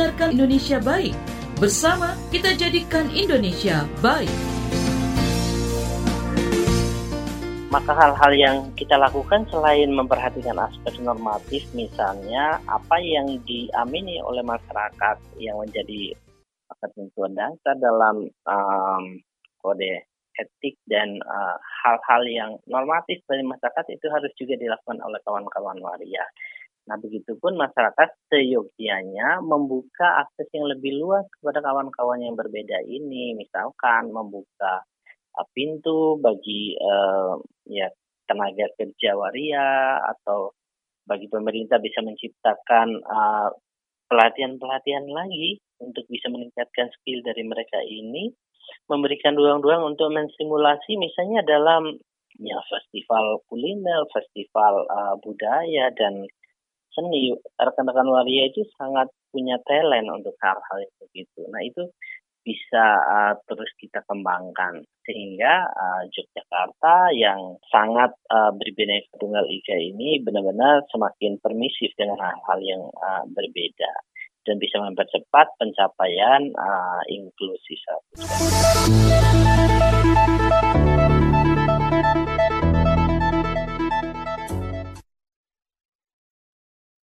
mendengarkan Indonesia Baik. Bersama kita jadikan Indonesia baik. Maka hal-hal yang kita lakukan selain memperhatikan aspek normatif misalnya apa yang diamini oleh masyarakat yang menjadi ketentuan dasar dalam um, kode etik dan uh, hal-hal uh, yang normatif dari masyarakat itu harus juga dilakukan oleh kawan-kawan waria. Nah, begitupun masyarakat seyogianya membuka akses yang lebih luas kepada kawan-kawan yang berbeda ini, misalkan membuka uh, pintu bagi uh, ya tenaga kerja waria atau bagi pemerintah bisa menciptakan uh, pelatihan-pelatihan lagi untuk bisa meningkatkan skill dari mereka ini, memberikan ruang-ruang untuk mensimulasi misalnya dalam ya festival kuliner, festival uh, budaya dan seni rekan-rekan waria itu sangat punya talent untuk hal-hal yang begitu. Nah itu bisa uh, terus kita kembangkan sehingga uh, Yogyakarta yang sangat uh, berbeda tunggal ika ini benar-benar semakin permisif dengan hal-hal yang uh, berbeda dan bisa mempercepat pencapaian uh, inklusi.